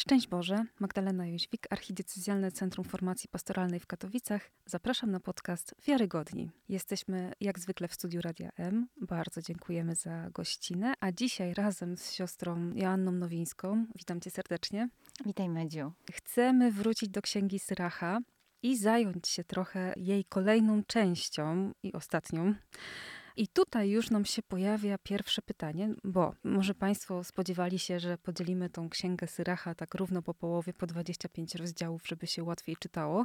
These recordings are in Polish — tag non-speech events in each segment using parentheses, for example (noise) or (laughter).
Szczęść Boże, Magdalena Jóźwik, Archidiecezjalne Centrum Formacji Pastoralnej w Katowicach. Zapraszam na podcast Wiarygodni. Jesteśmy jak zwykle w studiu Radia M. Bardzo dziękujemy za gościnę, a dzisiaj razem z siostrą Joanną Nowińską, witam cię serdecznie. Witaj Medziu. Chcemy wrócić do Księgi Syracha i zająć się trochę jej kolejną częścią i ostatnią. I tutaj już nam się pojawia pierwsze pytanie, bo może Państwo spodziewali się, że podzielimy tą księgę Syracha tak równo po połowie, po 25 rozdziałów, żeby się łatwiej czytało.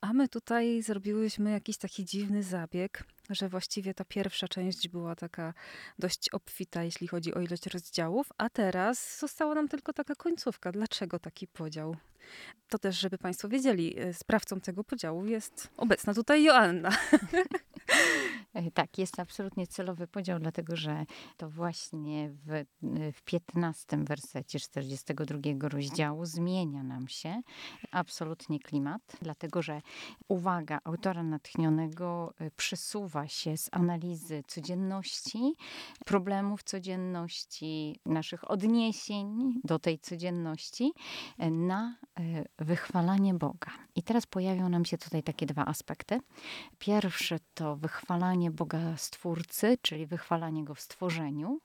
A my tutaj zrobiłyśmy jakiś taki dziwny zabieg, że właściwie ta pierwsza część była taka dość obfita, jeśli chodzi o ilość rozdziałów, a teraz została nam tylko taka końcówka. Dlaczego taki podział? To też, żeby Państwo wiedzieli, y, sprawcą tego podziału jest obecna tutaj Joanna. (laughs) E, tak, jest absolutnie celowy podział, dlatego że to właśnie w, e, w 15 wersecie 42 rozdziału zmienia nam się absolutnie klimat, dlatego że uwaga autora natchnionego e, przesuwa się z analizy codzienności, problemów codzienności, naszych odniesień do tej codzienności na wychwalanie Boga. I teraz pojawią nam się tutaj takie dwa aspekty. Pierwszy to wychwalanie Boga Stwórcy, czyli wychwalanie Go w stworzeniu.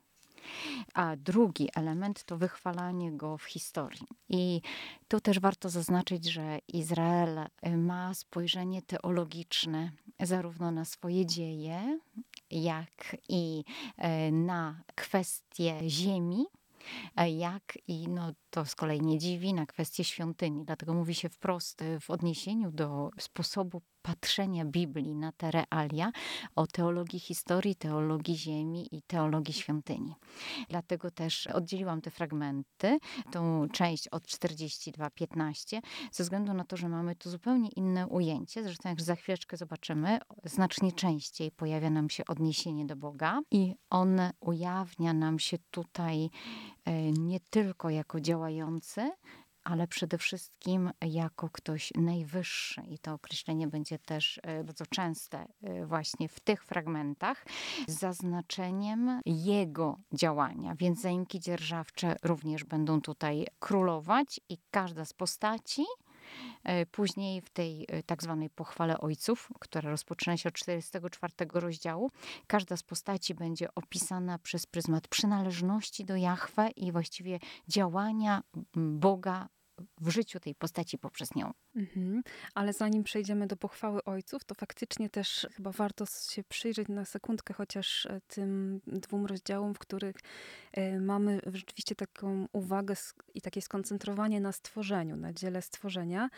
A drugi element to wychwalanie go w historii. I tu też warto zaznaczyć, że Izrael ma spojrzenie teologiczne zarówno na swoje dzieje, jak i e, na kwestie ziemi, e, jak i no, to z kolei nie dziwi na kwestię świątyni. Dlatego mówi się wprost e, w odniesieniu do sposobu patrzenia Biblii na te realia o teologii historii, teologii ziemi i teologii świątyni. Dlatego też oddzieliłam te fragmenty, tą część od 42-15, ze względu na to, że mamy tu zupełnie inne ujęcie. Zresztą jak za chwileczkę zobaczymy, znacznie częściej pojawia nam się odniesienie do Boga i on ujawnia nam się tutaj nie tylko jako działający, ale przede wszystkim jako ktoś najwyższy. I to określenie będzie też e, bardzo częste e, właśnie w tych fragmentach, z zaznaczeniem jego działania. Więc zaimki dzierżawcze również będą tutaj królować i każda z postaci E, później w tej e, tak zwanej pochwale ojców, która rozpoczyna się od 44 rozdziału, każda z postaci będzie opisana przez pryzmat przynależności do Jahwe i właściwie działania Boga w życiu tej postaci poprzez nią. Mhm. Ale zanim przejdziemy do pochwały ojców, to faktycznie też chyba warto się przyjrzeć na sekundkę chociaż e, tym dwóm rozdziałom, w których e, mamy rzeczywiście taką uwagę i takie skoncentrowanie na stworzeniu, na dziele stworzenia.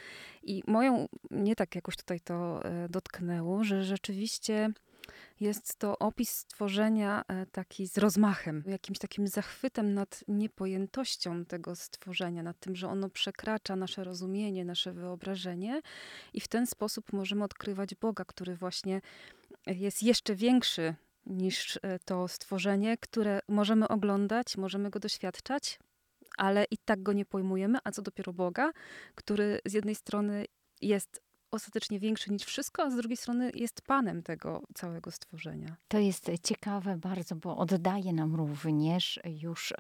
I moją, nie tak jakoś tutaj to e, dotknęło, że rzeczywiście jest to opis stworzenia e, taki z rozmachem, jakimś takim zachwytem nad niepojętością tego stworzenia, nad tym, że ono przekracza nasze rozumienie, nasze wyobrażenie i w ten sposób możemy odkrywać Boga, który właśnie jest jeszcze większy niż e, to stworzenie, które możemy oglądać, możemy go doświadczać, ale i tak go nie pojmujemy, a co dopiero Boga, który z jednej strony jest ostatecznie większy niż wszystko, a z drugiej strony jest panem tego całego stworzenia. To jest ciekawe bardzo, bo oddaje nam również już e,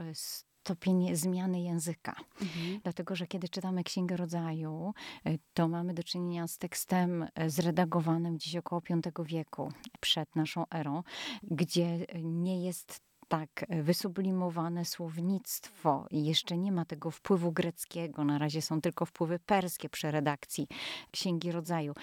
stopień zmiany języka. Mhm. Dlatego, że kiedy czytamy Księgę Rodzaju, e, to mamy do czynienia z tekstem e, zredagowanym gdzieś około V wieku przed naszą erą, gdzie nie jest tak e, wysublimowane słownictwo i jeszcze nie ma tego wpływu greckiego. Na razie są tylko wpływy perskie przy redakcji Księgi Rodzaju.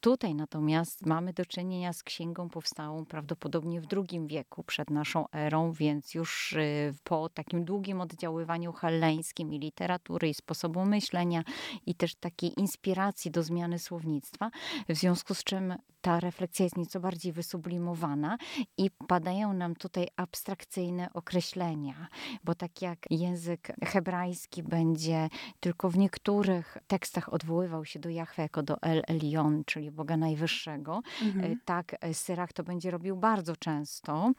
Tutaj natomiast mamy do czynienia z księgą powstałą prawdopodobnie w II wieku przed naszą erą, więc już e, po takim długim oddziaływaniu helleńskim i literatury i sposobu myślenia i też takiej inspiracji do zmiany słownictwa, w związku z czym ta refleksja jest nieco bardziej wysublimowana i padają nam tutaj abstrakcyjne określenia, bo tak jak język hebrajski będzie tylko w niektórych tekstach odwoływał się do Jahwe jako do El Elion, czyli Boga Najwyższego, mhm. E, tak e, Syrach to będzie robił bardzo często,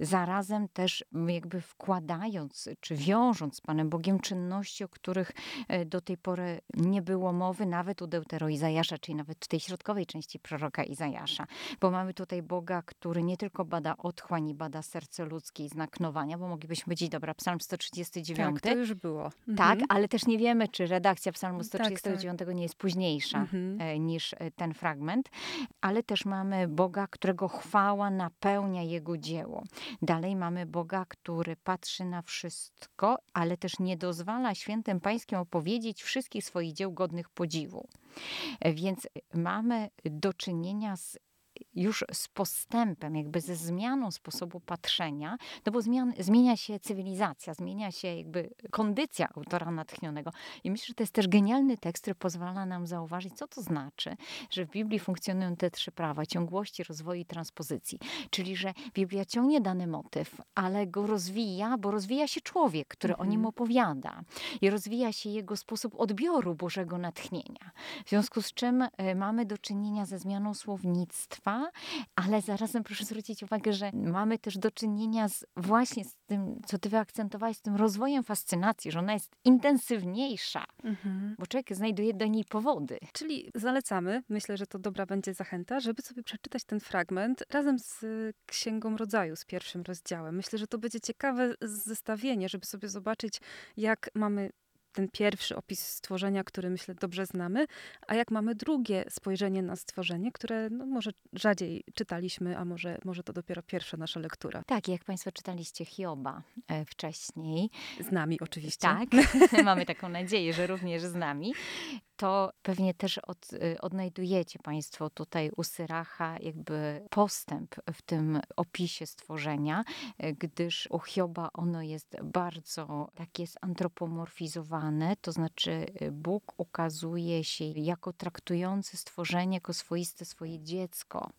zarazem też jakby wkładając czy wiążąc z Panem Bogiem czynności, o których e, do tej pory nie było mowy, nawet u Deutero Izajasza, czyli nawet w tej środkowej części proroka. Izajasza, bo mamy tutaj Boga, który nie tylko bada otchłań i bada serce ludzkie i znak nowania, bo moglibyśmy powiedzieć, dobra, psalm 139. Tak, to już było. Tak, Mhm. ale też nie wiemy, czy redakcja psalmu Tak, 139 nie jest późniejsza Mhm. e, niż e, ten fragment, ale też mamy Boga, którego chwała napełnia jego dzieło. Dalej mamy Boga, który patrzy na wszystko, ale też nie dozwala świętym pańskim opowiedzieć wszystkich swoich dzieł godnych podziwu. E, Więc mamy do czynienia z już z postępem, jakby ze zmianą sposobu patrzenia, no bo zmian, zmienia się cywilizacja, zmienia się jakby kondycja autora natchnionego. I myślę, że to jest też genialny tekst, który pozwala nam zauważyć, co to znaczy, że w Biblii funkcjonują te trzy prawa ciągłości, rozwoju i transpozycji. Czyli, że Biblia ciągnie dany motyw, ale go rozwija, bo rozwija się człowiek, który o nim Mhm. opowiada i rozwija się jego sposób odbioru Bożego natchnienia. W związku z czym e, mamy do czynienia ze zmianą słownictwa, ale zarazem proszę zwrócić uwagę, że mamy też do czynienia z właśnie z tym, co ty wyakcentowałeś, z tym rozwojem fascynacji, że ona jest intensywniejsza, Mhm. bo człowiek znajduje do niej powody. Czyli zalecamy, myślę, że to dobra będzie zachęta, żeby sobie przeczytać ten fragment razem z Księgą Rodzaju, z pierwszym rozdziałem. Myślę, że to będzie ciekawe zestawienie, żeby sobie zobaczyć, jak mamy ten pierwszy opis stworzenia, który myślę dobrze znamy, a jak mamy drugie spojrzenie na stworzenie, które no, może rzadziej czytaliśmy, a może, może to dopiero pierwsza nasza lektura. Tak, jak Państwo czytaliście Hioba e, wcześniej, Z nami oczywiście. tak, (laughs) mamy taką nadzieję, że również z nami, to pewnie też od, y, odnajdujecie Państwo tutaj u Syracha jakby postęp w tym opisie stworzenia, y, gdyż u Hioba ono jest bardzo takie zantropomorfizowane, to znaczy y, Bóg ukazuje się jako traktujący stworzenie jako swoiste swoje dziecko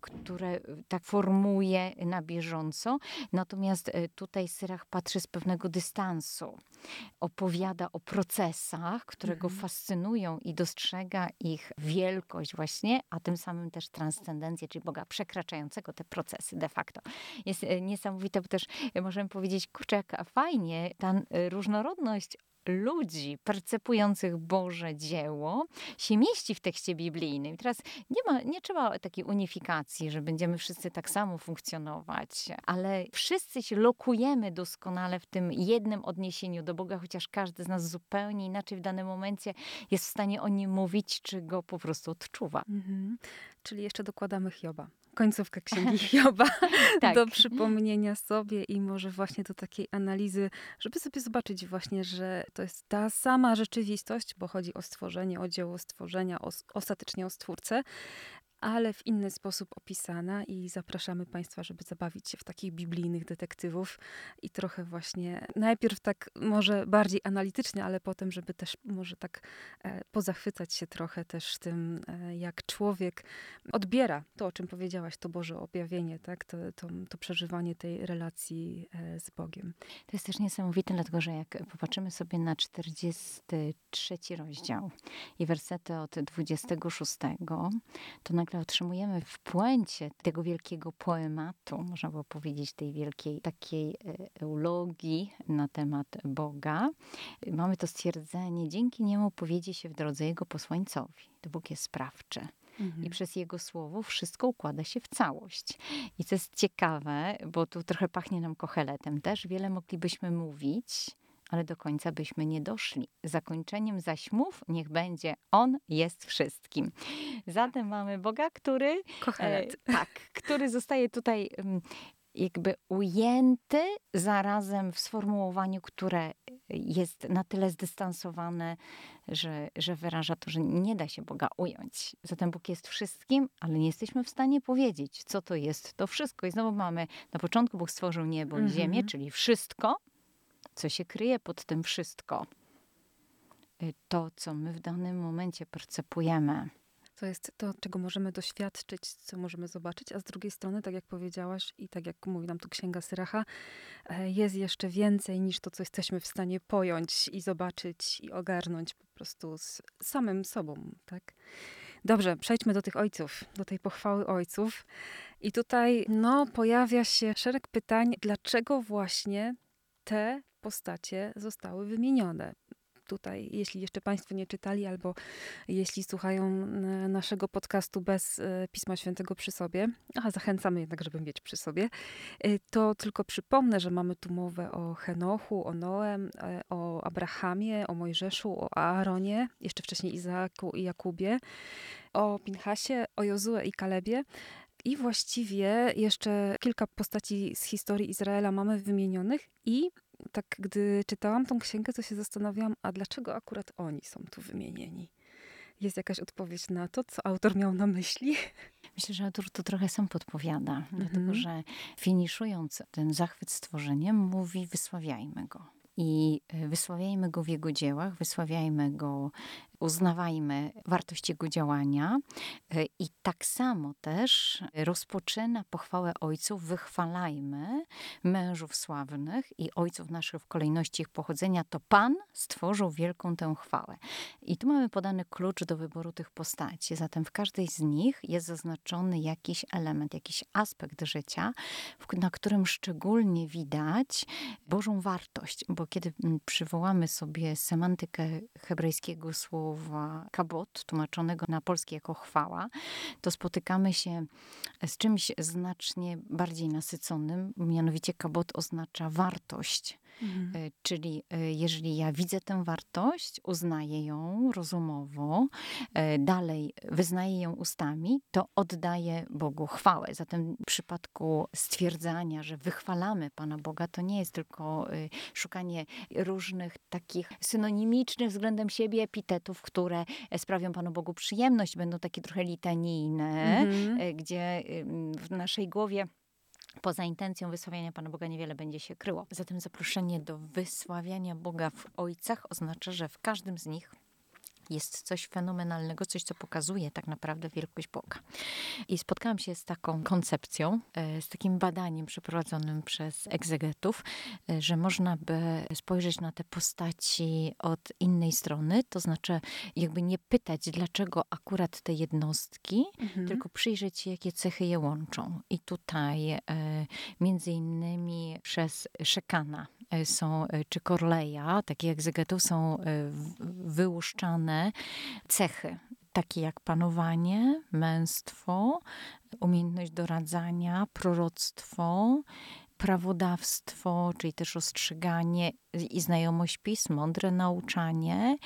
które y, tak formuje na bieżąco. Natomiast y, tutaj Syrach patrzy z pewnego dystansu. Opowiada o procesach, które go Mhm. fascynują i dostrzega ich wielkość właśnie, a tym samym też transcendencję, czyli Boga przekraczającego te procesy de facto. Jest y, niesamowite, bo też możemy powiedzieć, kurczę, fajnie ta różnorodność ludzi percepujących Boże dzieło się mieści w tekście biblijnym. Teraz nie, ma, nie trzeba takiej unifikacji, że będziemy wszyscy tak samo funkcjonować, ale wszyscy się lokujemy doskonale w tym jednym odniesieniu do Boga, chociaż każdy z nas zupełnie inaczej w danym momencie jest w stanie o nim mówić, czy go po prostu odczuwa. Mhm. Czyli jeszcze dokładamy Hioba. Końcówkę księgi (laughs) Hioba (laughs) Tak. do przypomnienia sobie i może właśnie do takiej analizy, żeby sobie zobaczyć właśnie, że to jest ta sama rzeczywistość, bo chodzi o stworzenie, o dzieło stworzenia, o, ostatecznie o stwórcę, ale w inny sposób opisana i zapraszamy Państwa, żeby zabawić się w takich biblijnych detektywów i trochę właśnie najpierw tak może bardziej analitycznie, ale potem, żeby też może tak e, pozachwycać się trochę też tym, e, jak człowiek odbiera to, o czym powiedziałaś, to Boże objawienie, tak? to, to, to przeżywanie tej relacji e, z Bogiem. To jest też niesamowite, dlatego że jak popatrzymy sobie na 43 rozdział i wersety od 26, to nagle otrzymujemy w puencie tego wielkiego poematu, można było powiedzieć, tej wielkiej takiej e, eulogii na temat Boga. Mamy to stwierdzenie, dzięki niemu powiedzie się w drodze jego posłańcowi. To Bóg jest sprawczy. I przez jego słowo wszystko układa się w całość. I to jest ciekawe, bo tu trochę pachnie nam kocheletem też. Wiele moglibyśmy mówić, ale do końca byśmy nie doszli. Zakończeniem zaś mów, niech będzie On jest wszystkim. Zatem mamy Boga, który Kochelet. E, (laughs) tak, który zostaje tutaj mm, jakby ujęty zarazem w sformułowaniu, które jest na tyle zdystansowane, że, że wyraża to, że nie da się Boga ująć. Zatem Bóg jest wszystkim, ale nie jesteśmy w stanie powiedzieć, co to jest to wszystko. I znowu mamy, na początku Bóg stworzył niebo i Mhm. ziemię, czyli wszystko, co się kryje pod tym wszystko. Y, To, co my w danym momencie percepujemy. To jest to, czego możemy doświadczyć, co możemy zobaczyć, a z drugiej strony, tak jak powiedziałaś i tak jak mówi nam tu Księga Syracha, e, jest jeszcze więcej niż to, co jesteśmy w stanie pojąć i zobaczyć i ogarnąć po prostu z samym sobą, tak? Dobrze, przejdźmy do tych ojców, do tej pochwały ojców. I tutaj, no, pojawia się szereg pytań, dlaczego właśnie te postacie zostały wymienione. tutaj, jeśli jeszcze Państwo nie czytali, albo jeśli słuchają naszego podcastu bez Pisma Świętego przy sobie, a zachęcamy jednak, żeby mieć przy sobie, to tylko przypomnę, że mamy tu mowę o Henochu, o Noem, o Abrahamie, o Mojżeszu, o Aaronie, jeszcze wcześniej Izaaku i Jakubie, o Pinchasie, o Jozue i Kalebie. I właściwie jeszcze kilka postaci z historii Izraela mamy wymienionych i tak gdy czytałam tą księgę, to się zastanawiałam, a dlaczego akurat oni są tu wymienieni? Jest jakaś odpowiedź na to, co autor miał na myśli? (laughs) Myślę, że autor to trochę sam podpowiada, mhm. dlatego że finiszując ten zachwyt stworzeniem, mówi: wysławiajmy go. I e, wysławiajmy go w jego dziełach, wysławiajmy go uznawajmy wartość jego działania e, i tak samo też rozpoczyna pochwałę ojców, wychwalajmy mężów sławnych i ojców naszych w kolejności ich pochodzenia, to Pan stworzył wielką tę chwałę. I tu mamy podany klucz do wyboru tych postaci. Zatem w każdej z nich jest zaznaczony jakiś element, jakiś aspekt życia, na którym szczególnie widać Bożą wartość, bo kiedy przywołamy sobie semantykę hebrajskiego słowa, słowa kabot, tłumaczonego na polski jako chwała, to spotykamy się z czymś znacznie bardziej nasyconym, mianowicie kabot oznacza wartość. Mhm. E, czyli e, jeżeli ja widzę tę wartość, uznaję ją rozumowo, e, dalej wyznaję ją ustami, to oddaję Bogu chwałę. Zatem w przypadku stwierdzania, że wychwalamy Pana Boga, to nie jest tylko szukanie różnych takich synonimicznych względem siebie epitetów, które sprawią Panu Bogu przyjemność, będą takie trochę litanijne, mhm. gdzie w naszej głowie Poza intencją wysławiania Pana Boga niewiele będzie się kryło. Zatem zaproszenie do wysławiania Boga w ojcach oznacza, że w każdym z nich jest coś fenomenalnego, coś, co pokazuje tak naprawdę wielkość Boga. I spotkałam się z taką koncepcją, e, z takim badaniem przeprowadzonym przez egzegetów, e, że można by spojrzeć na te postaci od innej strony, to znaczy jakby nie pytać, dlaczego akurat te jednostki, mhm. tylko przyjrzeć się, jakie cechy je łączą. I tutaj e, między innymi przez Szekana są, czy Corleja, takich egzegetów są wyłuszczane cechy, takie jak panowanie, męstwo, umiejętność doradzania, proroctwo, prawodawstwo, czyli też ostrzeganie i znajomość pism, mądre nauczanie,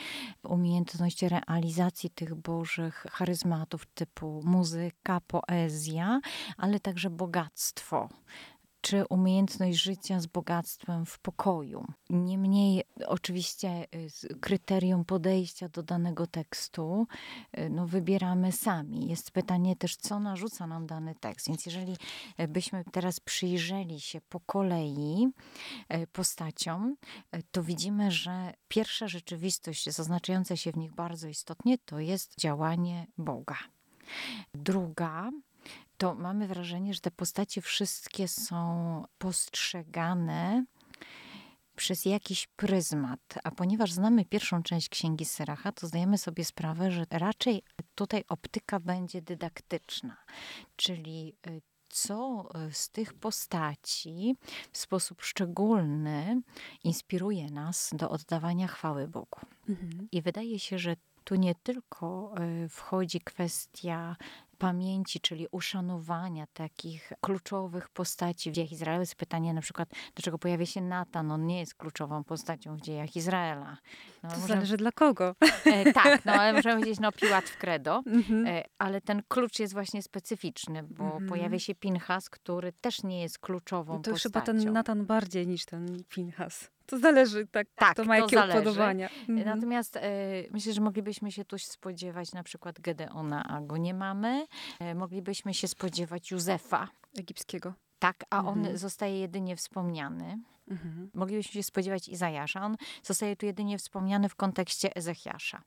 umiejętność realizacji tych bożych charyzmatów typu muzyka, poezja, ale także bogactwo czy umiejętność życia z bogactwem w pokoju. Niemniej, oczywiście, y, kryterium podejścia do danego tekstu y, no, wybieramy sami. Jest pytanie też, co narzuca nam dany tekst. Więc jeżeli y, byśmy teraz przyjrzeli się po kolei postaciom, to widzimy, że pierwsza rzeczywistość zaznaczająca się w nich bardzo istotnie to jest działanie Boga. Druga to mamy wrażenie, że te postacie wszystkie są postrzegane przez jakiś pryzmat. A ponieważ znamy pierwszą część księgi Syracha, to zdajemy sobie sprawę, że raczej tutaj optyka będzie dydaktyczna, czyli y, co y, z tych postaci w sposób szczególny inspiruje nas do oddawania chwały Bogu. Mhm. I wydaje się, że tu nie tylko y, wchodzi kwestia pamięci, czyli uszanowania takich kluczowych postaci w dziejach Izraela. Jest pytanie na przykład, dlaczego pojawia się Natan? On nie jest kluczową postacią w dziejach Izraela. No, to możemy... zależy dla kogo. E, tak, no ale (laughs) możemy powiedzieć, no Piłat w credo, mhm. e, ale ten klucz jest właśnie specyficzny, bo mhm. pojawia się Pinchas, który też nie jest kluczową to postacią. To chyba ten Natan bardziej niż ten Pinchas. To zależy, tak, tak to ma jakie zależy. upodobania. Mhm. Natomiast e, myślę, że moglibyśmy się tu spodziewać na przykład Gedeona, a go nie mamy. E, moglibyśmy się spodziewać Józefa. Egipskiego. Tak, a on mhm. zostaje jedynie wspomniany. Mhm. Moglibyśmy się spodziewać Izajasza. On zostaje tu jedynie wspomniany w kontekście Ezechiasza.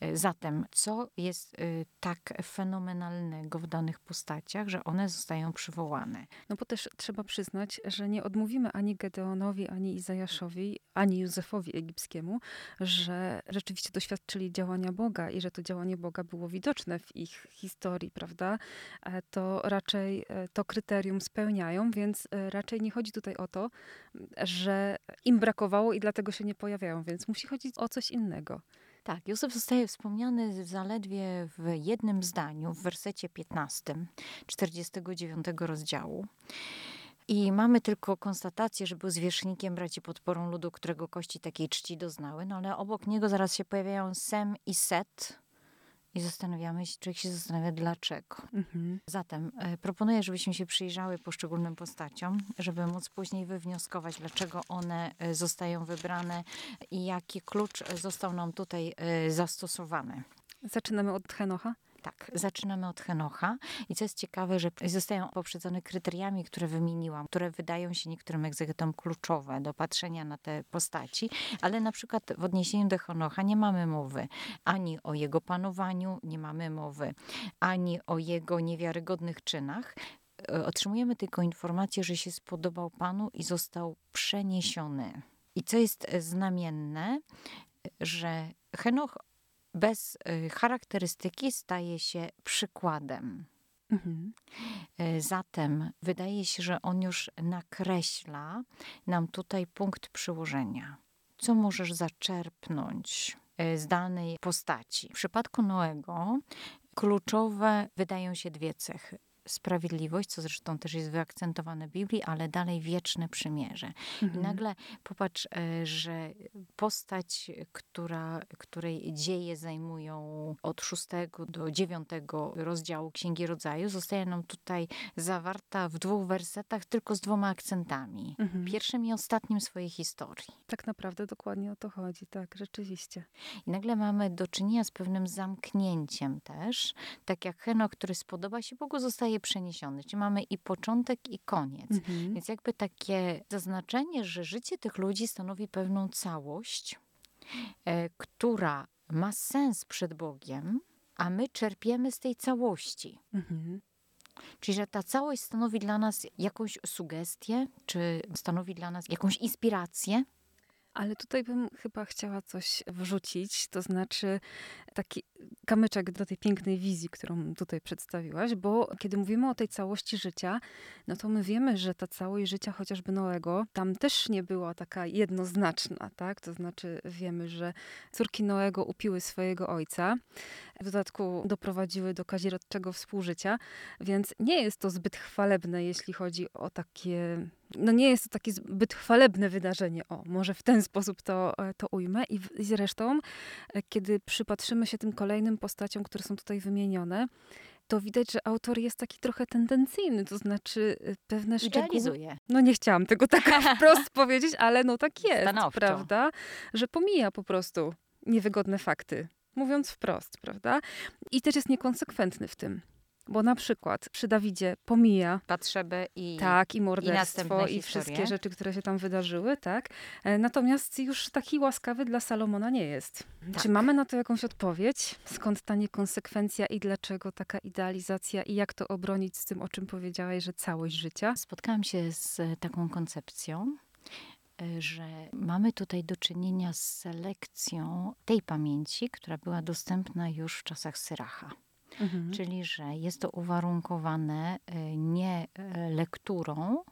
E, zatem, co jest e, tak fenomenalnego w danych postaciach, że one zostają przywołane? No bo też trzeba przyznać, że nie odmówimy ani Gedeonowi, ani Izajaszowi, ani Józefowi egipskiemu, że rzeczywiście doświadczyli działania Boga i że to działanie Boga było widoczne w ich historii, prawda? To raczej to kryterium spełniają, więc raczej nie chodzi tutaj o to, że im brakowało i dlatego się nie pojawiają, więc musi chodzić o coś innego. Tak, Józef zostaje wspomniany zaledwie w jednym zdaniu, w wersecie 15, 49 rozdziału. I mamy tylko konstatację, że był zwierzchnikiem braci podporą ludu, którego kości takiej czci doznały, no ale obok niego zaraz się pojawiają Sem i Set, i zastanawiamy się, człowiek się zastanawia dlaczego. Mhm. Zatem e, proponuję, żebyśmy się przyjrzały poszczególnym postaciom, żeby móc później wywnioskować, dlaczego one e, zostają wybrane i jaki klucz został nam tutaj e, zastosowany. Zaczynamy od Henocha? Tak, zaczynamy od Henocha i co jest ciekawe, że zostają poprzedzone kryteriami, które wymieniłam, które wydają się niektórym egzegetom kluczowe do patrzenia na te postaci, ale na przykład w odniesieniu do Henocha nie mamy mowy ani o jego panowaniu, nie mamy mowy ani o jego niewiarygodnych czynach. E, otrzymujemy tylko informację, że się spodobał Panu i został przeniesiony. I co jest znamienne, że Henoch bez y, charakterystyki staje się przykładem. Mhm. Y, zatem wydaje się, że on już nakreśla nam tutaj punkt przyłożenia. Co możesz zaczerpnąć y, z danej postaci? W przypadku Noego kluczowe wydają się dwie cechy sprawiedliwość, co zresztą też jest wyakcentowane w Biblii, ale dalej wieczne przymierze. Mhm. I nagle popatrz, e, że postać, która, której dzieje zajmują od szóstego do dziewiątego rozdziału Księgi Rodzaju, zostaje nam tutaj zawarta w dwóch wersetach, tylko z dwoma akcentami. Mhm. Pierwszym i ostatnim swojej historii. Tak naprawdę dokładnie o to chodzi, tak, rzeczywiście. I nagle mamy do czynienia z pewnym zamknięciem też. Tak jak Henok, który spodoba się Bogu, zostaje przeniesiony. Czyli mamy i początek, i koniec. Mhm. Więc jakby takie zaznaczenie, że życie tych ludzi stanowi pewną całość, e, która ma sens przed Bogiem, a my czerpiemy z tej całości. Mhm. Czyli, że ta całość stanowi dla nas jakąś sugestię, czy stanowi dla nas jakąś inspirację, ale tutaj bym chyba chciała coś wrzucić, to znaczy taki kamyczek do tej pięknej wizji, którą tutaj przedstawiłaś, bo kiedy mówimy o tej całości życia, no to my wiemy, że ta całość życia chociażby Noego, tam też nie była taka jednoznaczna, tak? To znaczy wiemy, że córki Noego upiły swojego ojca, w dodatku doprowadziły do kazirodczego współżycia, więc nie jest to zbyt chwalebne, jeśli chodzi o takie no nie jest to takie zbyt chwalebne wydarzenie. O, może w ten sposób to, e, to ujmę. I, w, I zresztą, e, kiedy przypatrzymy się tym kolejnym postaciom, które są tutaj wymienione, to widać, że autor jest taki trochę tendencyjny, to znaczy e, pewne szczegóły... No nie chciałam tego tak (laughs) wprost powiedzieć, ale no tak jest, Stanowczo. prawda? Że pomija po prostu niewygodne fakty. Mówiąc wprost, prawda? I też jest niekonsekwentny w tym. Bo na przykład przy Dawidzie pomija potrzeby i tak i morderstwo i, i wszystkie rzeczy, które się tam wydarzyły, tak. E, natomiast już taki łaskawy dla Salomona nie jest. Tak. Czy mamy na to jakąś odpowiedź? Skąd ta niekonsekwencja i dlaczego taka idealizacja i jak to obronić z tym, o czym powiedziałaś, że całość życia? Spotkałam się z taką koncepcją, e, że mamy tutaj do czynienia z selekcją tej pamięci, która była dostępna już w czasach Syracha. Mhm. Czyli, że jest to uwarunkowane e, nie e, lekturą,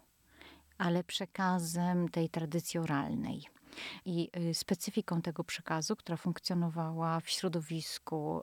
ale przekazem tej tradycji oralnej i y, specyfiką tego przekazu, która funkcjonowała w środowisku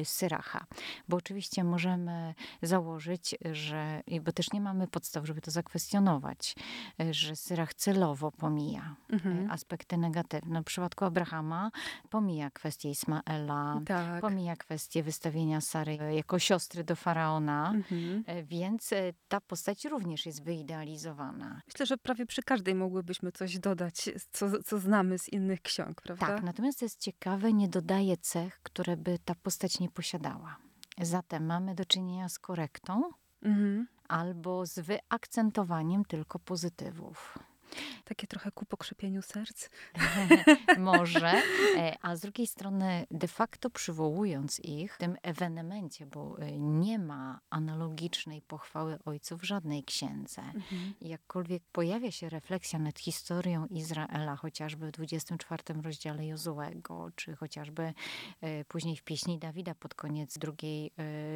y, Syracha. Bo oczywiście możemy założyć, że, bo też nie mamy podstaw, żeby to zakwestionować, y, że Syrach celowo pomija mhm. aspekty negatywne. W przypadku Abrahama pomija kwestię Ismaela, tak. pomija kwestię wystawienia Sary jako siostry do faraona, mhm. więc ta postać również jest wyidealizowana. Myślę, że prawie przy każdej mogłybyśmy coś dodać, co, co znamy z innych ksiąg, prawda? Tak, natomiast jest ciekawe, nie dodaje cech, które by ta postać nie posiadała. Zatem mamy do czynienia z korektą mhm. albo z wyakcentowaniem tylko pozytywów. Takie trochę ku pokrzepieniu serc? (laughs) Może, (laughs) e, a z drugiej strony de facto przywołując ich w tym ewenemencie, bo e, nie ma analogicznej pochwały ojców w żadnej księdze. Mhm. Jakkolwiek pojawia się refleksja nad historią Izraela, chociażby w 24 rozdziale Jozułego, czy chociażby e, później w pieśni Dawida pod koniec drugiej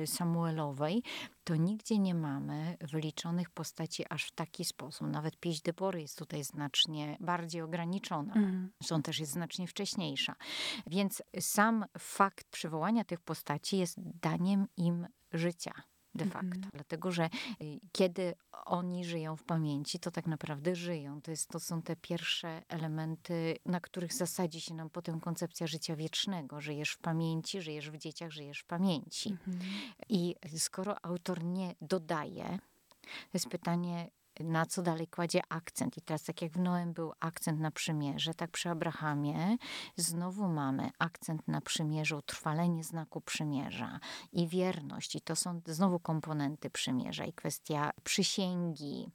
Samuelowej, to nigdzie nie mamy wyliczonych postaci aż w taki sposób. Nawet pieśń Debory jest tutaj znacznie bardziej ograniczona. Mhm. Zresztą też jest znacznie wcześniejsza. Więc sam fakt przywołania tych postaci jest daniem im życia de facto. Mhm. Dlatego, że y, kiedy oni żyją w pamięci, to tak naprawdę żyją. To, jest, to są te pierwsze elementy, na których zasadzi się nam potem koncepcja życia wiecznego. Żyjesz w pamięci, żyjesz w dzieciach, żyjesz w pamięci. Mhm. I skoro autor nie dodaje, to jest pytanie, na co dalej kładzie akcent. I teraz, tak jak w Noem był akcent na przymierze, tak przy Abrahamie znowu mamy akcent na przymierzu, utrwalenie znaku przymierza i wierność. I to są znowu komponenty przymierza i kwestia przysięgi,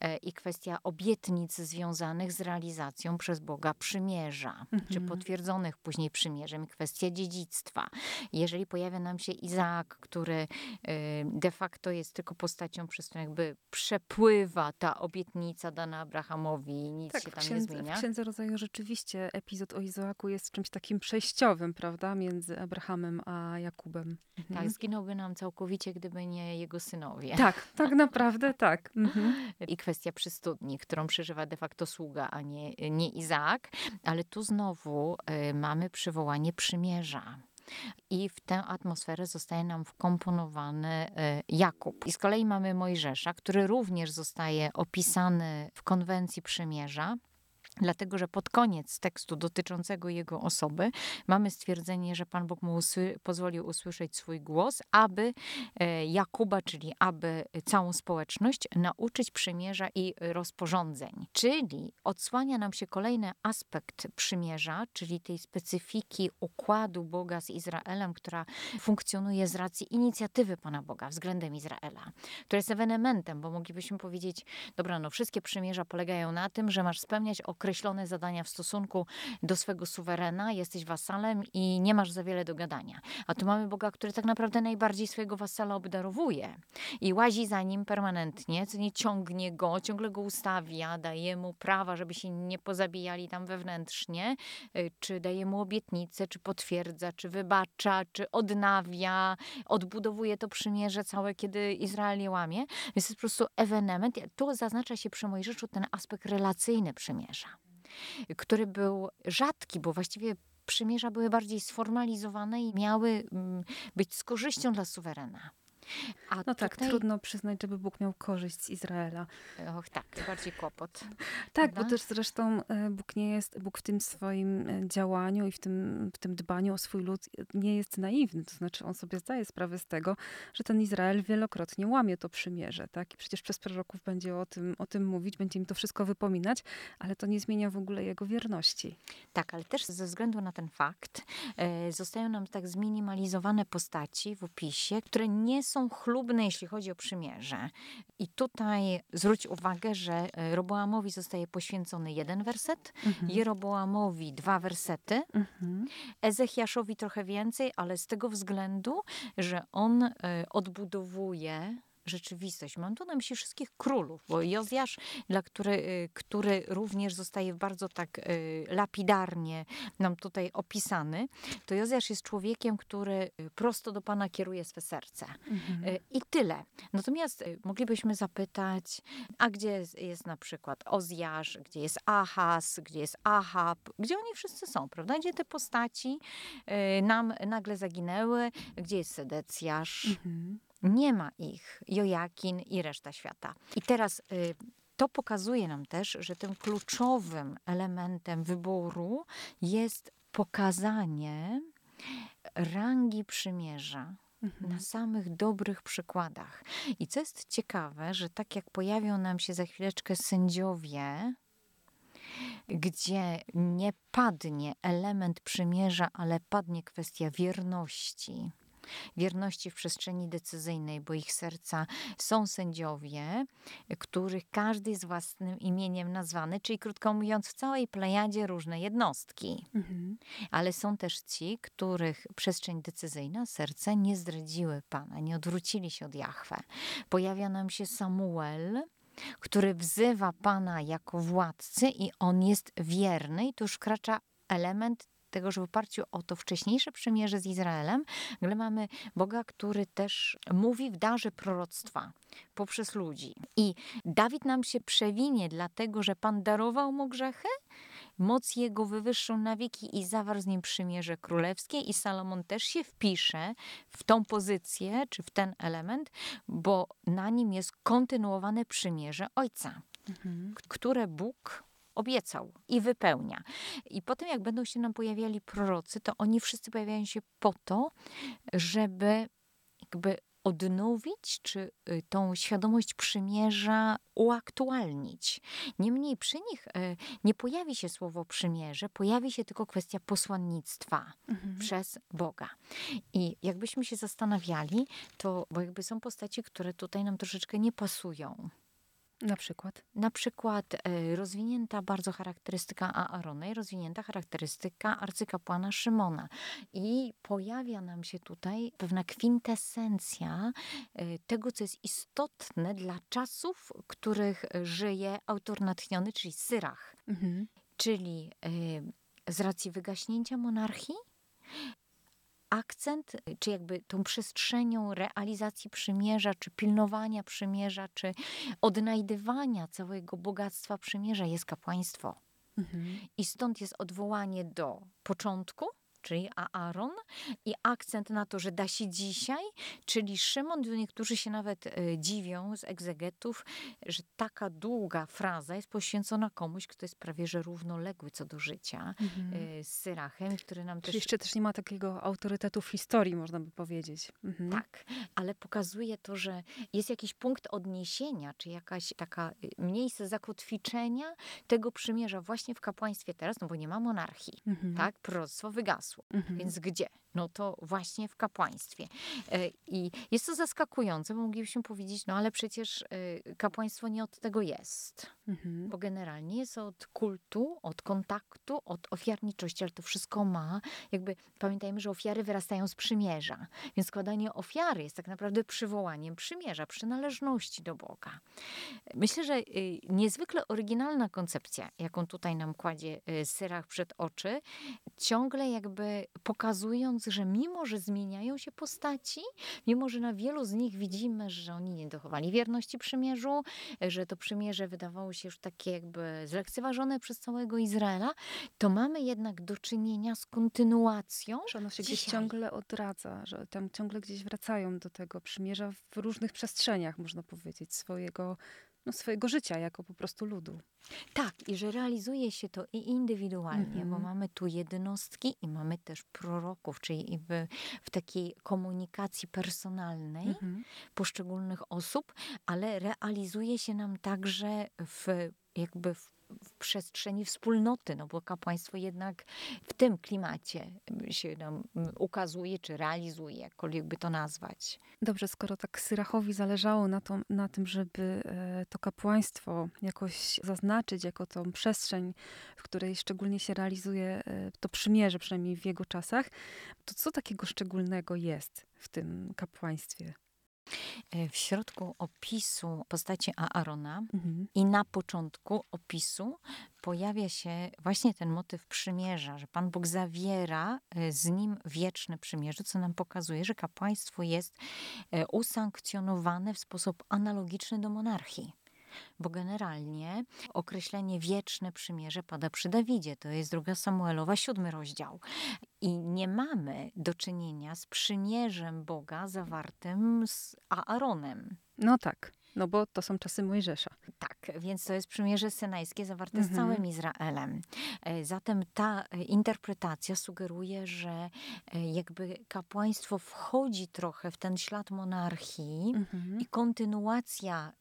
e, i kwestia obietnic związanych z realizacją przez Boga przymierza, czy Mhm. potwierdzonych później przymierzem, i kwestia dziedzictwa. Jeżeli pojawia nam się Izaak, który y, de facto jest tylko postacią, przez którą jakby przepływa ta obietnica dana Abrahamowi nic Tak, się tam nie księdze, zmienia. w księdze rodzaju rzeczywiście epizod o Izoaku jest czymś takim przejściowym, prawda, między Abrahamem a Jakubem. Tak, Mhm. zginąłby nam całkowicie, gdyby nie jego synowie. tak, tak (laughs) naprawdę tak. Mhm. I kwestia przystudni, którą przeżywa de facto sługa, a nie, nie Izaak. Ale tu znowu y, mamy przywołanie przymierza. I w tę atmosferę zostaje nam wkomponowany y, Jakub. I z kolei mamy Mojżesza, który również zostaje opisany w konwencji przymierza. Dlatego, że pod koniec tekstu dotyczącego jego osoby mamy stwierdzenie, że Pan Bóg mu usły- pozwolił usłyszeć swój głos, aby e, Jakuba, czyli aby całą społeczność nauczyć przymierza i rozporządzeń. Czyli odsłania nam się kolejny aspekt przymierza, czyli tej specyfiki układu Boga z Izraelem, która funkcjonuje z racji inicjatywy Pana Boga względem Izraela, która jest ewenementem, bo moglibyśmy powiedzieć, dobra, no wszystkie przymierza polegają na tym, że masz spełniać określone zadania w stosunku do swego suwerena, jesteś wasalem i nie masz za wiele do gadania. A tu mamy Boga, który tak naprawdę najbardziej swojego wasala obdarowuje i łazi za nim permanentnie, co nie ciągnie go, ciągle go ustawia, daje mu prawa, żeby się nie pozabijali tam wewnętrznie, y, czy daje mu obietnice, czy potwierdza, czy wybacza, czy odnawia, odbudowuje to przymierze całe, kiedy Izrael je łamie. Więc to jest po prostu ewenement. Tu zaznacza się przy Mojżeszu ten aspekt relacyjny przymierza, który był rzadki, bo właściwie przymierza były bardziej sformalizowane i miały mm, być z korzyścią dla suwerena. A No tak, tutaj, trudno przyznać, żeby Bóg miał korzyść z Izraela. Och, tak, bardziej kłopot. (laughs) Tak, bo Prawda? też zresztą e, Bóg nie jest, Bóg w tym swoim e, działaniu i w tym, w tym dbaniu o swój lud nie jest naiwny. To znaczy on sobie zdaje sprawę z tego, że ten Izrael wielokrotnie łamie to przymierze. Tak? I przecież przez proroków będzie o tym, o tym mówić, będzie im to wszystko wypominać, ale to nie zmienia w ogóle jego wierności. Tak, ale też ze względu na ten fakt e, zostają nam tak zminimalizowane postaci w opisie, które nie są chlubne, jeśli chodzi o przymierze. I tutaj zwróć uwagę, że e, Roboamowi zostaje poświęcony jeden werset, Mhm. Jeroboamowi dwa wersety, Mhm. Ezechiaszowi trochę więcej, ale z tego względu, że on e, odbudowuje rzeczywistość. Mam tu na myśli wszystkich królów, bo Jozjasz, dla który, y, który również zostaje bardzo tak y, lapidarnie nam tutaj opisany, to Jozjasz jest człowiekiem, który y, prosto do Pana kieruje swe serce. Mhm. I tyle. Natomiast moglibyśmy zapytać, a gdzie jest, na przykład Ozjasz, gdzie jest Ahaz, gdzie jest Ahab, gdzie oni wszyscy są, prawda? Gdzie te postaci nam nagle zaginęły, gdzie jest Sedecjasz, Mhm. Nie ma ich, Jojakin i reszta świata. I teraz y, to pokazuje nam też, że tym kluczowym elementem wyboru jest pokazanie rangi przymierza Mhm. na samych dobrych przykładach. I co jest ciekawe, że tak jak pojawią nam się za chwileczkę sędziowie, gdzie nie padnie element przymierza, ale padnie kwestia wierności. Wierności w przestrzeni decyzyjnej, bo ich serca są sędziowie, których każdy jest własnym imieniem nazwany, czyli krótko mówiąc, w całej plejadzie różne jednostki. Mhm. Ale są też ci, których przestrzeń decyzyjna, serce nie zdradziły Pana, nie odwrócili się od Jahwe. Pojawia nam się Samuel, który wzywa Pana jako władcy i on jest wierny i tu już wkracza element Dlatego, że w oparciu o to wcześniejsze przymierze z Izraelem, nagle mamy Boga, który też mówi w darze proroctwa poprzez ludzi. I Dawid nam się przewinie, dlatego że Pan darował mu grzechy, moc jego wywyższył na wieki i zawarł z nim przymierze królewskie i Salomon też się wpisze w tą pozycję, czy w ten element, bo na nim jest kontynuowane przymierze ojca, Mhm. które Bóg obiecał i wypełnia. I potem, jak będą się nam pojawiali prorocy, to oni wszyscy pojawiają się po to, żeby jakby odnowić, czy y, tą świadomość przymierza uaktualnić. Niemniej przy nich y, nie pojawi się słowo przymierze, pojawi się tylko kwestia posłannictwa Mhm. przez Boga. I jakbyśmy się zastanawiali, to bo jakby są postaci, które tutaj nam troszeczkę nie pasują. Na przykład. Na przykład e, rozwinięta bardzo charakterystyka Aarona i rozwinięta charakterystyka arcykapłana Szymona. I pojawia nam się tutaj pewna kwintesencja e, tego, co jest istotne dla czasów, w których żyje autor natchniony, czyli Syrach. Mhm. Czyli e, z racji wygaśnięcia monarchii, akcent, czy jakby tą przestrzenią realizacji przymierza, czy pilnowania przymierza, czy odnajdywania całego bogactwa przymierza jest kapłaństwo. Mhm. I stąd jest odwołanie do początku, czyli Aaron, i akcent na to, że da się dzisiaj, czyli Szymon. Niektórzy się nawet e, dziwią z egzegetów, że taka długa fraza jest poświęcona komuś, kto jest prawie że równoległy co do życia Mhm. e, z Syrachem, który nam Czyli też jeszcze też nie ma takiego autorytetu w historii, można by powiedzieć. Mhm. Tak, ale pokazuje to, że jest jakiś punkt odniesienia, czy jakaś taka y, miejsce zakotwiczenia tego przymierza właśnie w kapłaństwie teraz, no bo nie ma monarchii, Mhm. tak? Proroctwo wygasło. Mhm. Więc gdzie? No to właśnie w kapłaństwie. E, I jest to zaskakujące, bo moglibyśmy powiedzieć, no ale przecież e, kapłaństwo nie od tego jest. Mhm. Bo generalnie jest od kultu, od kontaktu, od ofiarniczości, ale to wszystko ma, jakby pamiętajmy, że ofiary wyrastają z przymierza. Więc składanie ofiary jest tak naprawdę przywołaniem przymierza, przynależności do Boga. Myślę, że y, niezwykle oryginalna koncepcja, jaką tutaj nam kładzie y, Syrach przed oczy, ciągle jakby pokazując, że mimo, że zmieniają się postaci, mimo, że na wielu z nich widzimy, że oni nie dochowali wierności przymierzu, że to przymierze wydawało się już takie jakby zlekceważone przez całego Izraela, to mamy jednak do czynienia z kontynuacją. Że ono się gdzieś Dzisiaj. ciągle odradza, że tam ciągle gdzieś wracają do tego przymierza w różnych przestrzeniach, można powiedzieć, swojego, no, swojego życia jako po prostu ludu. Tak, i że realizuje się to i indywidualnie, bo Mhm. mamy tu jednostki i mamy też proroków, czyli w, w takiej komunikacji personalnej Mhm. poszczególnych osób, ale realizuje się nam także w jakby w, w przestrzeni wspólnoty, no bo kapłaństwo jednak w tym klimacie się nam ukazuje, czy realizuje, jakkolwiek by to nazwać. Dobrze, skoro tak Syrachowi zależało na, to, na tym, żeby e, to kapłaństwo jakoś zaznaczyć jako tą przestrzeń, w której szczególnie się realizuje e, to przymierze, przynajmniej w jego czasach, to co takiego szczególnego jest w tym kapłaństwie? E, W środku opisu postaci Aarona Mhm. I na początku opisu pojawia się właśnie ten motyw przymierza, że Pan Bóg zawiera e, z nim wieczne przymierze, co nam pokazuje, że kapłaństwo jest e, usankcjonowane w sposób analogiczny do monarchii. Bo generalnie określenie wieczne przymierze pada przy Dawidzie. To jest druga Samuelowa, siódmy rozdział. I nie mamy do czynienia z przymierzem Boga zawartym z Aaronem. No tak, no bo to są czasy Mojżesza. Tak, więc to jest przymierze synajskie zawarte Mhm. z całym Izraelem. E, Zatem ta e, interpretacja sugeruje, że e, jakby kapłaństwo wchodzi trochę w ten ślad monarchii Mhm. i kontynuacja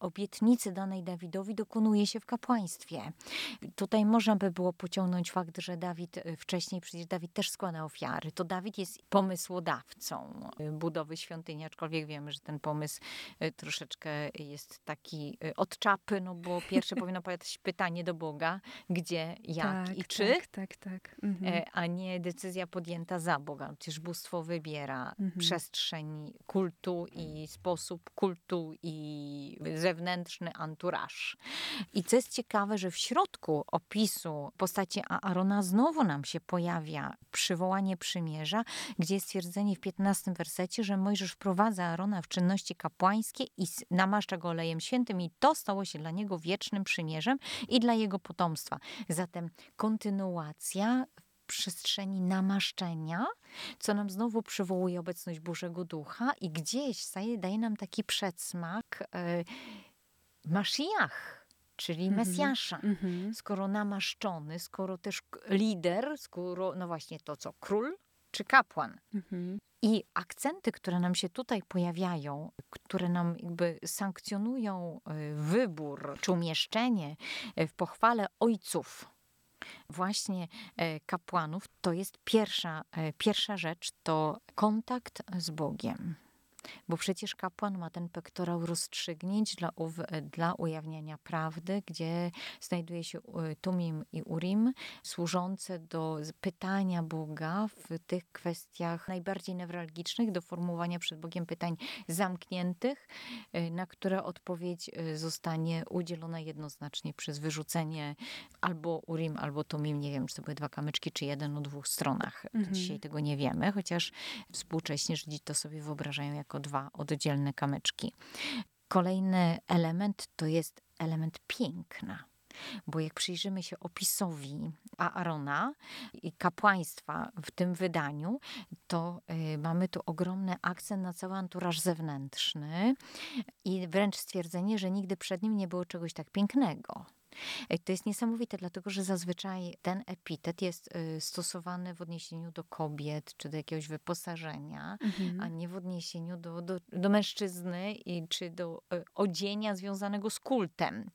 obietnicy danej Dawidowi dokonuje się w kapłaństwie. Tutaj można by było pociągnąć fakt, że Dawid wcześniej, przecież Dawid też składa ofiary. To Dawid jest pomysłodawcą budowy świątyni, aczkolwiek wiemy, że ten pomysł troszeczkę troszkę jest taki y, od czapy, no bo pierwsze (laughs) powinno pojawić pytanie do Boga, gdzie, jak tak, i czy, Tak, tak, tak. Mhm. e, a nie decyzja podjęta za Boga. Przecież bóstwo wybiera Mhm. przestrzeń kultu i sposób kultu i zewnętrzny anturaż. I co jest ciekawe, że w środku opisu postaci Aarona znowu nam się pojawia przywołanie przymierza, gdzie jest stwierdzenie w 15 wersecie, że Mojżesz wprowadza Aarona w czynności kapłańskie i namaszcza go olejem świętym i to stało się dla niego wiecznym przymierzem i dla jego potomstwa. Zatem kontynuacja w przestrzeni namaszczenia, co nam znowu przywołuje obecność Bożego Ducha i gdzieś daje, nam taki przedsmak e, Mashiach, czyli Mhm. Mesjasza Mhm. skoro namaszczony, skoro też lider, skoro, no właśnie to co, król czy kapłan. Mhm. I akcenty, które nam się tutaj pojawiają, które nam jakby sankcjonują y, wybór czy umieszczenie y, w pochwale ojców, właśnie e, kapłanów, to jest pierwsza, pierwsza rzecz, to kontakt z Bogiem. Bo przecież kapłan ma ten pektorał rozstrzygnięć dla, dla ujawniania prawdy, gdzie znajduje się e, Tumim i Urim, służące do pytania Boga w tych kwestiach najbardziej newralgicznych, do formułowania przed Bogiem pytań zamkniętych, e, na które odpowiedź e, zostanie udzielona jednoznacznie przez wyrzucenie albo Urim, albo Tumim. Nie wiem, czy to były dwa kamyczki, czy jeden o dwóch stronach. Mhm. Dzisiaj tego nie wiemy, chociaż współcześnie Żydzi to sobie wyobrażają jako dwa oddzielne kamyczki. Kolejny element to jest element piękna. Bo jak przyjrzymy się opisowi Aarona i kapłaństwa w tym wydaniu, to y, mamy tu ogromny akcent na cały anturaż zewnętrzny i wręcz stwierdzenie, że nigdy przed nim nie było czegoś tak pięknego. Y, To jest niesamowite, dlatego że zazwyczaj ten epitet jest y, stosowany w odniesieniu do kobiet czy do jakiegoś wyposażenia, Mhm. a nie w odniesieniu do, do, do mężczyzny i, czy do y, odzienia związanego z kultem.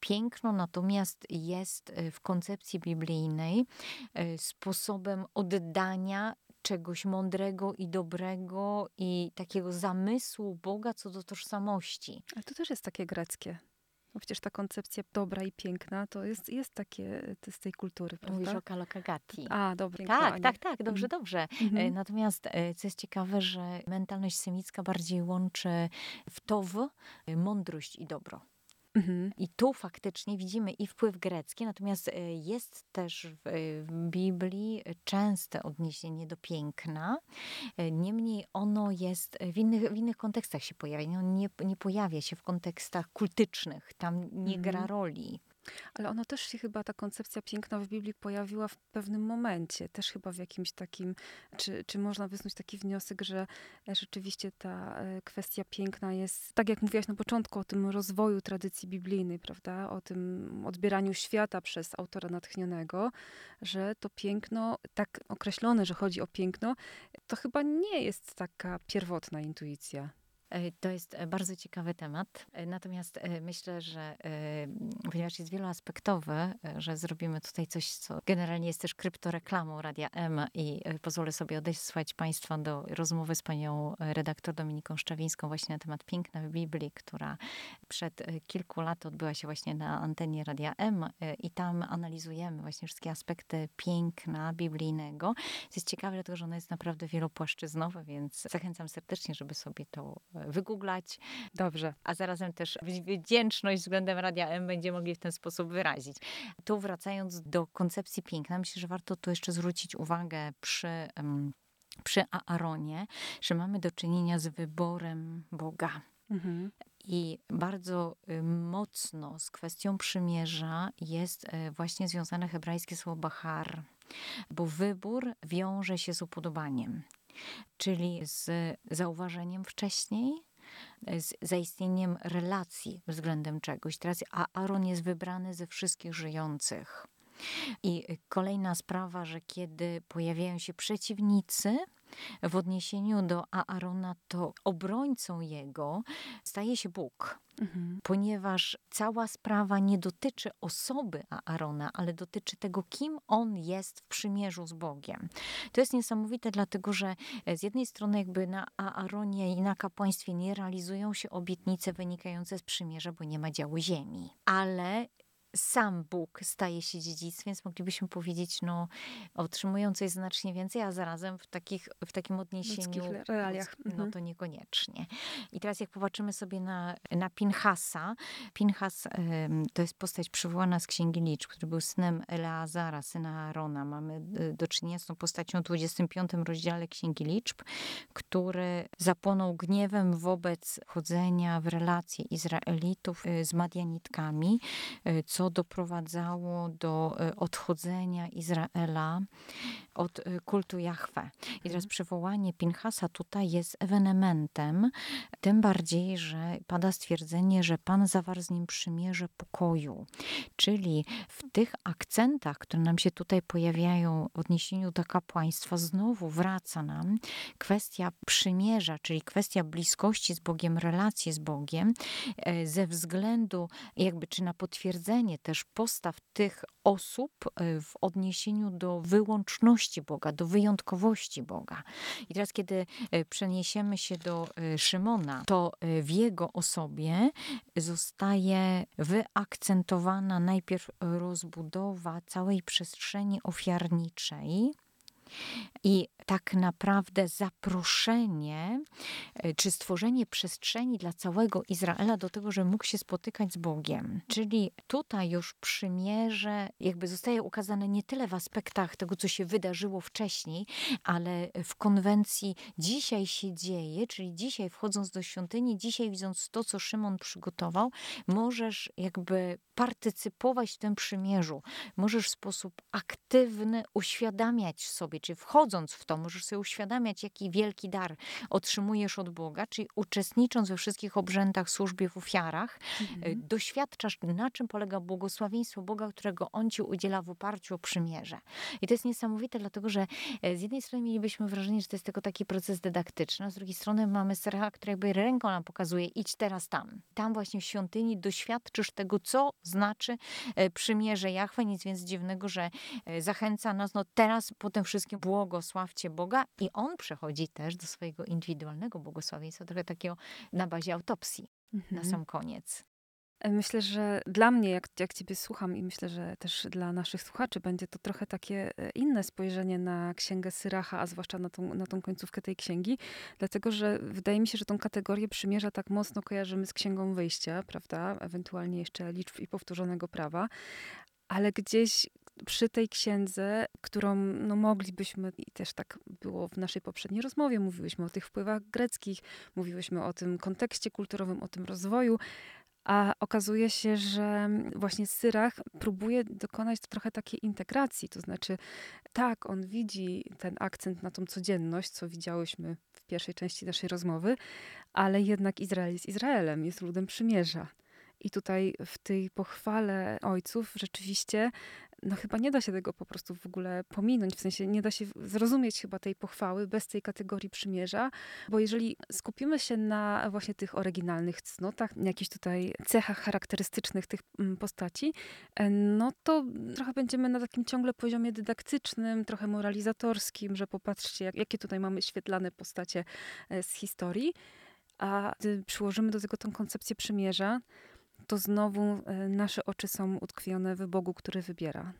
Piękno natomiast jest y, w koncepcji biblijnej sposobem oddania czegoś mądrego i dobrego i takiego zamysłu Boga co do tożsamości. Ale to też jest takie greckie. Bo przecież ta koncepcja dobra i piękna to jest, jest takie to z tej kultury, Mówisz prawda? o Kalokagati. A, dobra. Tak, tak, tak, dobrze, dobrze. E, Mhm. Natomiast e, co jest ciekawe, że mentalność semicka bardziej łączy w tow e, mądrość i dobro. Mhm. I tu faktycznie widzimy i wpływ grecki, natomiast e, jest też w, e, w Biblii częste odniesienie do piękna. E, Niemniej ono jest w innych, w innych kontekstach się pojawia. No, nie, nie pojawia się w kontekstach kultycznych. Tam nie Mhm. gra roli. Ale ono też się chyba, ta koncepcja piękna w Biblii pojawiła w pewnym momencie, też chyba w jakimś takim, czy, czy można wysnuć taki wniosek, że e, rzeczywiście ta e, kwestia piękna jest, tak jak mówiłaś na początku, o tym rozwoju tradycji biblijnej, prawda, o tym odbieraniu świata przez autora natchnionego, że to piękno, tak określone, że chodzi o piękno, to chyba nie jest taka pierwotna intuicja. E, To jest e, bardzo ciekawy temat. E, Natomiast myślę, że ponieważ jest wieloaspektowy, że zrobimy tutaj coś, co generalnie jest też kryptoreklamą Radia M i pozwolę sobie odesłać Państwa do rozmowy z panią redaktor Dominiką Szczawińską właśnie na temat piękna w Biblii, która przed kilku lat odbyła się właśnie na antenie Radia M i tam analizujemy właśnie wszystkie aspekty piękna biblijnego. Jest ciekawe, dlatego że ono jest naprawdę wielopłaszczyznowe, więc zachęcam serdecznie, żeby sobie to wygooglać, Dobrze. a zarazem też wdzięczność względem Radia M będziemy mogli w ten sposób wyrazić. Tu wracając do koncepcji piękna, myślę, że warto tu jeszcze zwrócić uwagę przy, przy Aaronie, że mamy do czynienia z wyborem Boga. Mhm. I bardzo y, mocno z kwestią przymierza jest y, właśnie związane hebrajskie słowo bahar, bo wybór wiąże się z upodobaniem, czyli z zauważeniem wcześniej, z zaistnieniem relacji względem czegoś. Teraz Aaron jest wybrany ze wszystkich żyjących. I kolejna sprawa, że kiedy pojawiają się przeciwnicy, w odniesieniu do Aarona, to obrońcą jego staje się Bóg. Mhm. Ponieważ cała sprawa nie dotyczy osoby Aarona, ale dotyczy tego, kim on jest w przymierzu z Bogiem. To jest niesamowite, dlatego że z jednej strony, jakby na Aaronie i na kapłaństwie nie realizują się obietnice wynikające z przymierza, bo nie ma działu ziemi. Ale sam Bóg staje się dziedzictwem, więc moglibyśmy powiedzieć, no, otrzymują coś znacznie więcej, a zarazem w, takich, w takim odniesieniu. realiach. No mhm. to niekoniecznie. I teraz, jak popatrzymy sobie na, na Pinhasa, Pinhas to jest postać przywołana z Księgi Licz, który był synem Eleazara, syna Arona. Mamy e, do czynienia z tą postacią w 25 rozdziale Księgi Liczb, który zapłonął gniewem wobec chodzenia w relacje Izraelitów e, z Madianitkami, e, doprowadzało do e, odchodzenia Izraela od e, kultu Jahwe. I teraz mhm. przywołanie Pinchasa tutaj jest ewenementem, tym bardziej, że pada stwierdzenie, że Pan zawarł z nim przymierze pokoju. Czyli w tych akcentach, które nam się tutaj pojawiają w odniesieniu do kapłaństwa, znowu wraca nam kwestia przymierza, czyli kwestia bliskości z Bogiem, relacji z Bogiem, e, ze względu jakby czy na potwierdzenie też postaw tych osób e, w odniesieniu do wyłączności Boga, do wyjątkowości Boga. I teraz, kiedy e, przeniesiemy się do e, Szymona, to w jego osobie zostaje wyakcentowana najpierw rozbudowa całej przestrzeni ofiarniczej, i tak naprawdę zaproszenie, e, czy stworzenie przestrzeni dla całego Izraela do tego, że mógł się spotykać z Bogiem. Czyli tutaj już przymierze jakby zostaje ukazane nie tyle w aspektach tego, co się wydarzyło wcześniej, ale w konwencji dzisiaj się dzieje, czyli dzisiaj wchodząc do świątyni, dzisiaj widząc to, co Szymon przygotował, możesz jakby partycypować w tym przymierzu. Możesz w sposób aktywny uświadamiać sobie, czy wchodząc w to, możesz sobie uświadamiać, jaki wielki dar otrzymujesz od Boga, czyli uczestnicząc we wszystkich obrzędach, służbie, w ofiarach, mhm. doświadczasz, na czym polega błogosławieństwo Boga, którego On ci udziela w oparciu o przymierze. I to jest niesamowite, dlatego że e, z jednej strony mielibyśmy wrażenie, że to jest tylko taki proces dydaktyczny, a z drugiej strony mamy serial, który jakby ręką nam pokazuje, idź teraz tam. Tam właśnie w świątyni doświadczysz tego, co znaczy e, przymierze Jachwę. Nic więc dziwnego, że e, zachęca nas, no teraz po tym wszystkim błogosławcie Boga i On przechodzi też do swojego indywidualnego błogosławieństwa, trochę takiego na bazie autopsji mhm. na sam koniec. E, myślę, że dla mnie, jak, jak Ciebie słucham, i myślę, że też dla naszych słuchaczy, będzie to trochę takie inne spojrzenie na księgę Syracha, a zwłaszcza na tą, na tą końcówkę tej księgi, dlatego że wydaje mi się, że tą kategorię przymierza tak mocno kojarzymy z księgą wyjścia, prawda? Ewentualnie jeszcze liczb i powtórzonego prawa, ale gdzieś przy tej księdze, którą no, moglibyśmy, i też tak było w naszej poprzedniej rozmowie, mówiłyśmy o tych wpływach greckich, mówiłyśmy o tym kontekście kulturowym, o tym rozwoju, a okazuje się, że właśnie Syrach próbuje dokonać trochę takiej integracji. To znaczy, tak, on widzi ten akcent na tą codzienność, co widziałyśmy w pierwszej części naszej rozmowy, ale jednak Izrael jest Izraelem, jest ludem przymierza. I tutaj w tej pochwale ojców rzeczywiście no chyba nie da się tego po prostu w ogóle pominąć, w sensie nie da się zrozumieć chyba tej pochwały bez tej kategorii przymierza, bo jeżeli skupimy się na właśnie tych oryginalnych cnotach, jakichś tutaj cechach charakterystycznych tych mm, postaci, e, no to trochę będziemy na takim ciągle poziomie dydaktycznym, trochę moralizatorskim, że popatrzcie, jakie tutaj mamy świetlane postacie e, z historii, a gdy przyłożymy do tego tą koncepcję przymierza, to znowu e, nasze oczy są utkwione w Bogu, który wybiera.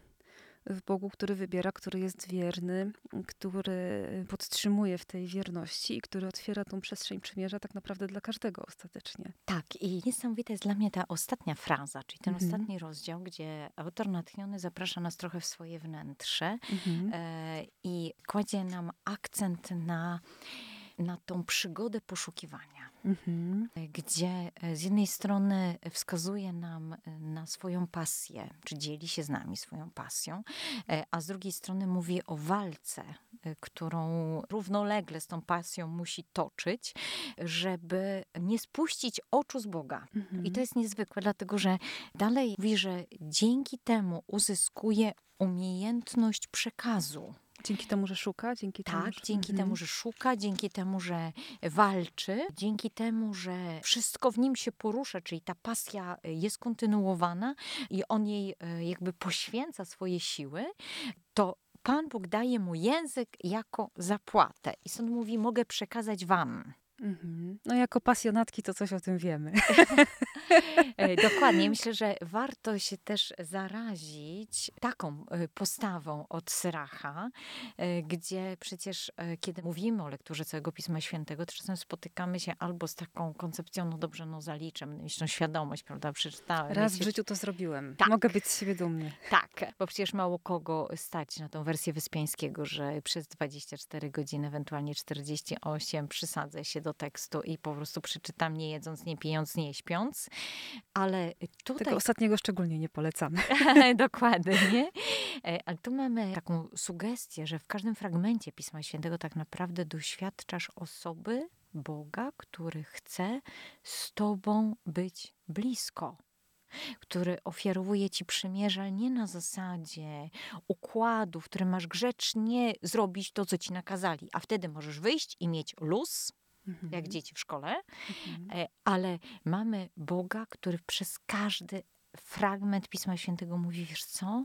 W Bogu, który wybiera, który jest wierny, który podtrzymuje w tej wierności i który otwiera tą przestrzeń przymierza tak naprawdę dla każdego ostatecznie. Tak, i niesamowita jest dla mnie ta ostatnia fraza, czyli ten mhm. ostatni rozdział, gdzie autor natchniony zaprasza nas trochę w swoje wnętrze mhm. e, i kładzie nam akcent na na tą przygodę poszukiwania, mhm. gdzie e, z jednej strony wskazuje nam e, na swoją pasję, czy dzieli się z nami swoją pasją, e, a z drugiej strony mówi o walce, którą równolegle z tą pasją musi toczyć, żeby nie spuścić oczu z Boga. Mhm. I to jest niezwykłe, dlatego że dalej mówi, że dzięki temu uzyskuje umiejętność przekazu. Dzięki temu, że szuka, dzięki temu, Tak, że... dzięki Mhm. temu, że szuka, dzięki temu, że walczy, dzięki temu, że wszystko w nim się porusza, czyli ta pasja y, jest kontynuowana i on jej y, jakby poświęca swoje siły, to Pan Bóg daje mu język jako zapłatę. I stąd mówi, mogę przekazać wam. Mhm. No jako pasjonatki to coś o tym wiemy. (laughs) Dokładnie. (laughs) Myślę, że warto się też zarazić taką e, postawą od Syracha, e, gdzie przecież, e, kiedy mówimy o lekturze całego Pisma Świętego, to czasem spotykamy się albo z taką koncepcją, no dobrze, no zaliczę, mieć tą świadomość, prawda, przeczytałem. Raz w życiu to zrobiłem. Tak. Mogę być z siebie dumny. Tak, bo przecież mało kogo stać na tą wersję Wyspiańskiego, że przez 24 godziny, ewentualnie 48 przysadzę się do tekstu i po prostu przeczytam, nie jedząc, nie pijąc, nie śpiąc. Ale tutaj Tego ostatniego szczególnie nie polecamy. (laughs) Dokładnie. E, Ale tu mamy taką sugestię, że w każdym fragmencie Pisma Świętego tak naprawdę doświadczasz osoby Boga, który chce z tobą być blisko. Który ofiarowuje ci przymierze, ale nie na zasadzie układu, w którym masz grzecznie zrobić to, co ci nakazali, a wtedy możesz wyjść i mieć luz, Mhm. jak dzieci w szkole, Mhm. E, ale mamy Boga, który przez każdy fragment Pisma Świętego mówi, wiesz co,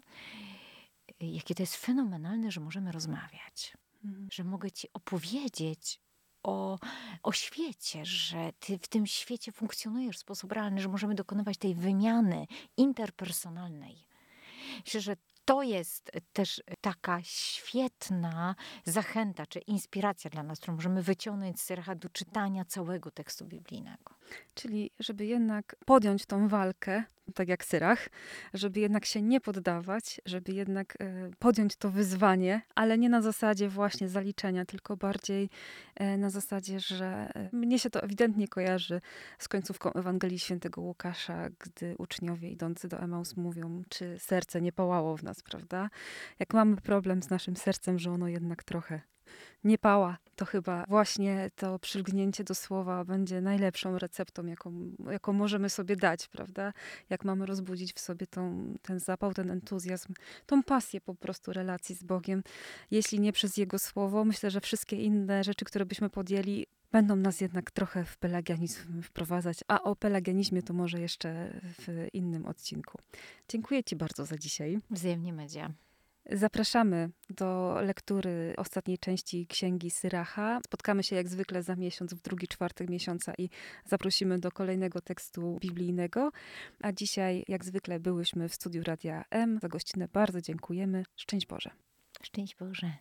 E, jakie to jest fenomenalne, że możemy rozmawiać, Mhm. że mogę ci opowiedzieć o, o świecie, że ty w tym świecie funkcjonujesz w sposób realny, że możemy dokonywać tej wymiany interpersonalnej. Myślę, że to jest też taka świetna zachęta czy inspiracja dla nas, którą możemy wyciągnąć z Syracha do czytania całego tekstu biblijnego. Czyli, żeby jednak podjąć tą walkę, tak jak Syrach, żeby jednak się nie poddawać, żeby jednak e, podjąć to wyzwanie, ale nie na zasadzie właśnie zaliczenia, tylko bardziej e, na zasadzie, że e, mnie się to ewidentnie kojarzy z końcówką Ewangelii Świętego Łukasza, gdy uczniowie idący do Emaus mówią, czy serce nie pałało w nas, prawda? Jak mamy problem z naszym sercem, że ono jednak trochę nie pała, to chyba właśnie to przylgnięcie do słowa będzie najlepszą receptą, jaką, jaką możemy sobie dać, prawda? Jak mamy rozbudzić w sobie tą, ten zapał, ten entuzjazm, tą pasję po prostu relacji z Bogiem. Jeśli nie przez Jego słowo, myślę, że wszystkie inne rzeczy, które byśmy podjęli, będą nas jednak trochę w pelagianizm wprowadzać, a o pelagianizmie to może jeszcze w innym odcinku. Dziękuję Ci bardzo za dzisiaj. Wzajemnie media. Zapraszamy do lektury ostatniej części Księgi Syracha. Spotkamy się jak zwykle za miesiąc, w drugi czwartek miesiąca i zaprosimy do kolejnego tekstu biblijnego. A dzisiaj, jak zwykle, byłyśmy w studiu Radia M. Za gościnę bardzo dziękujemy. Szczęść Boże. Szczęść Boże.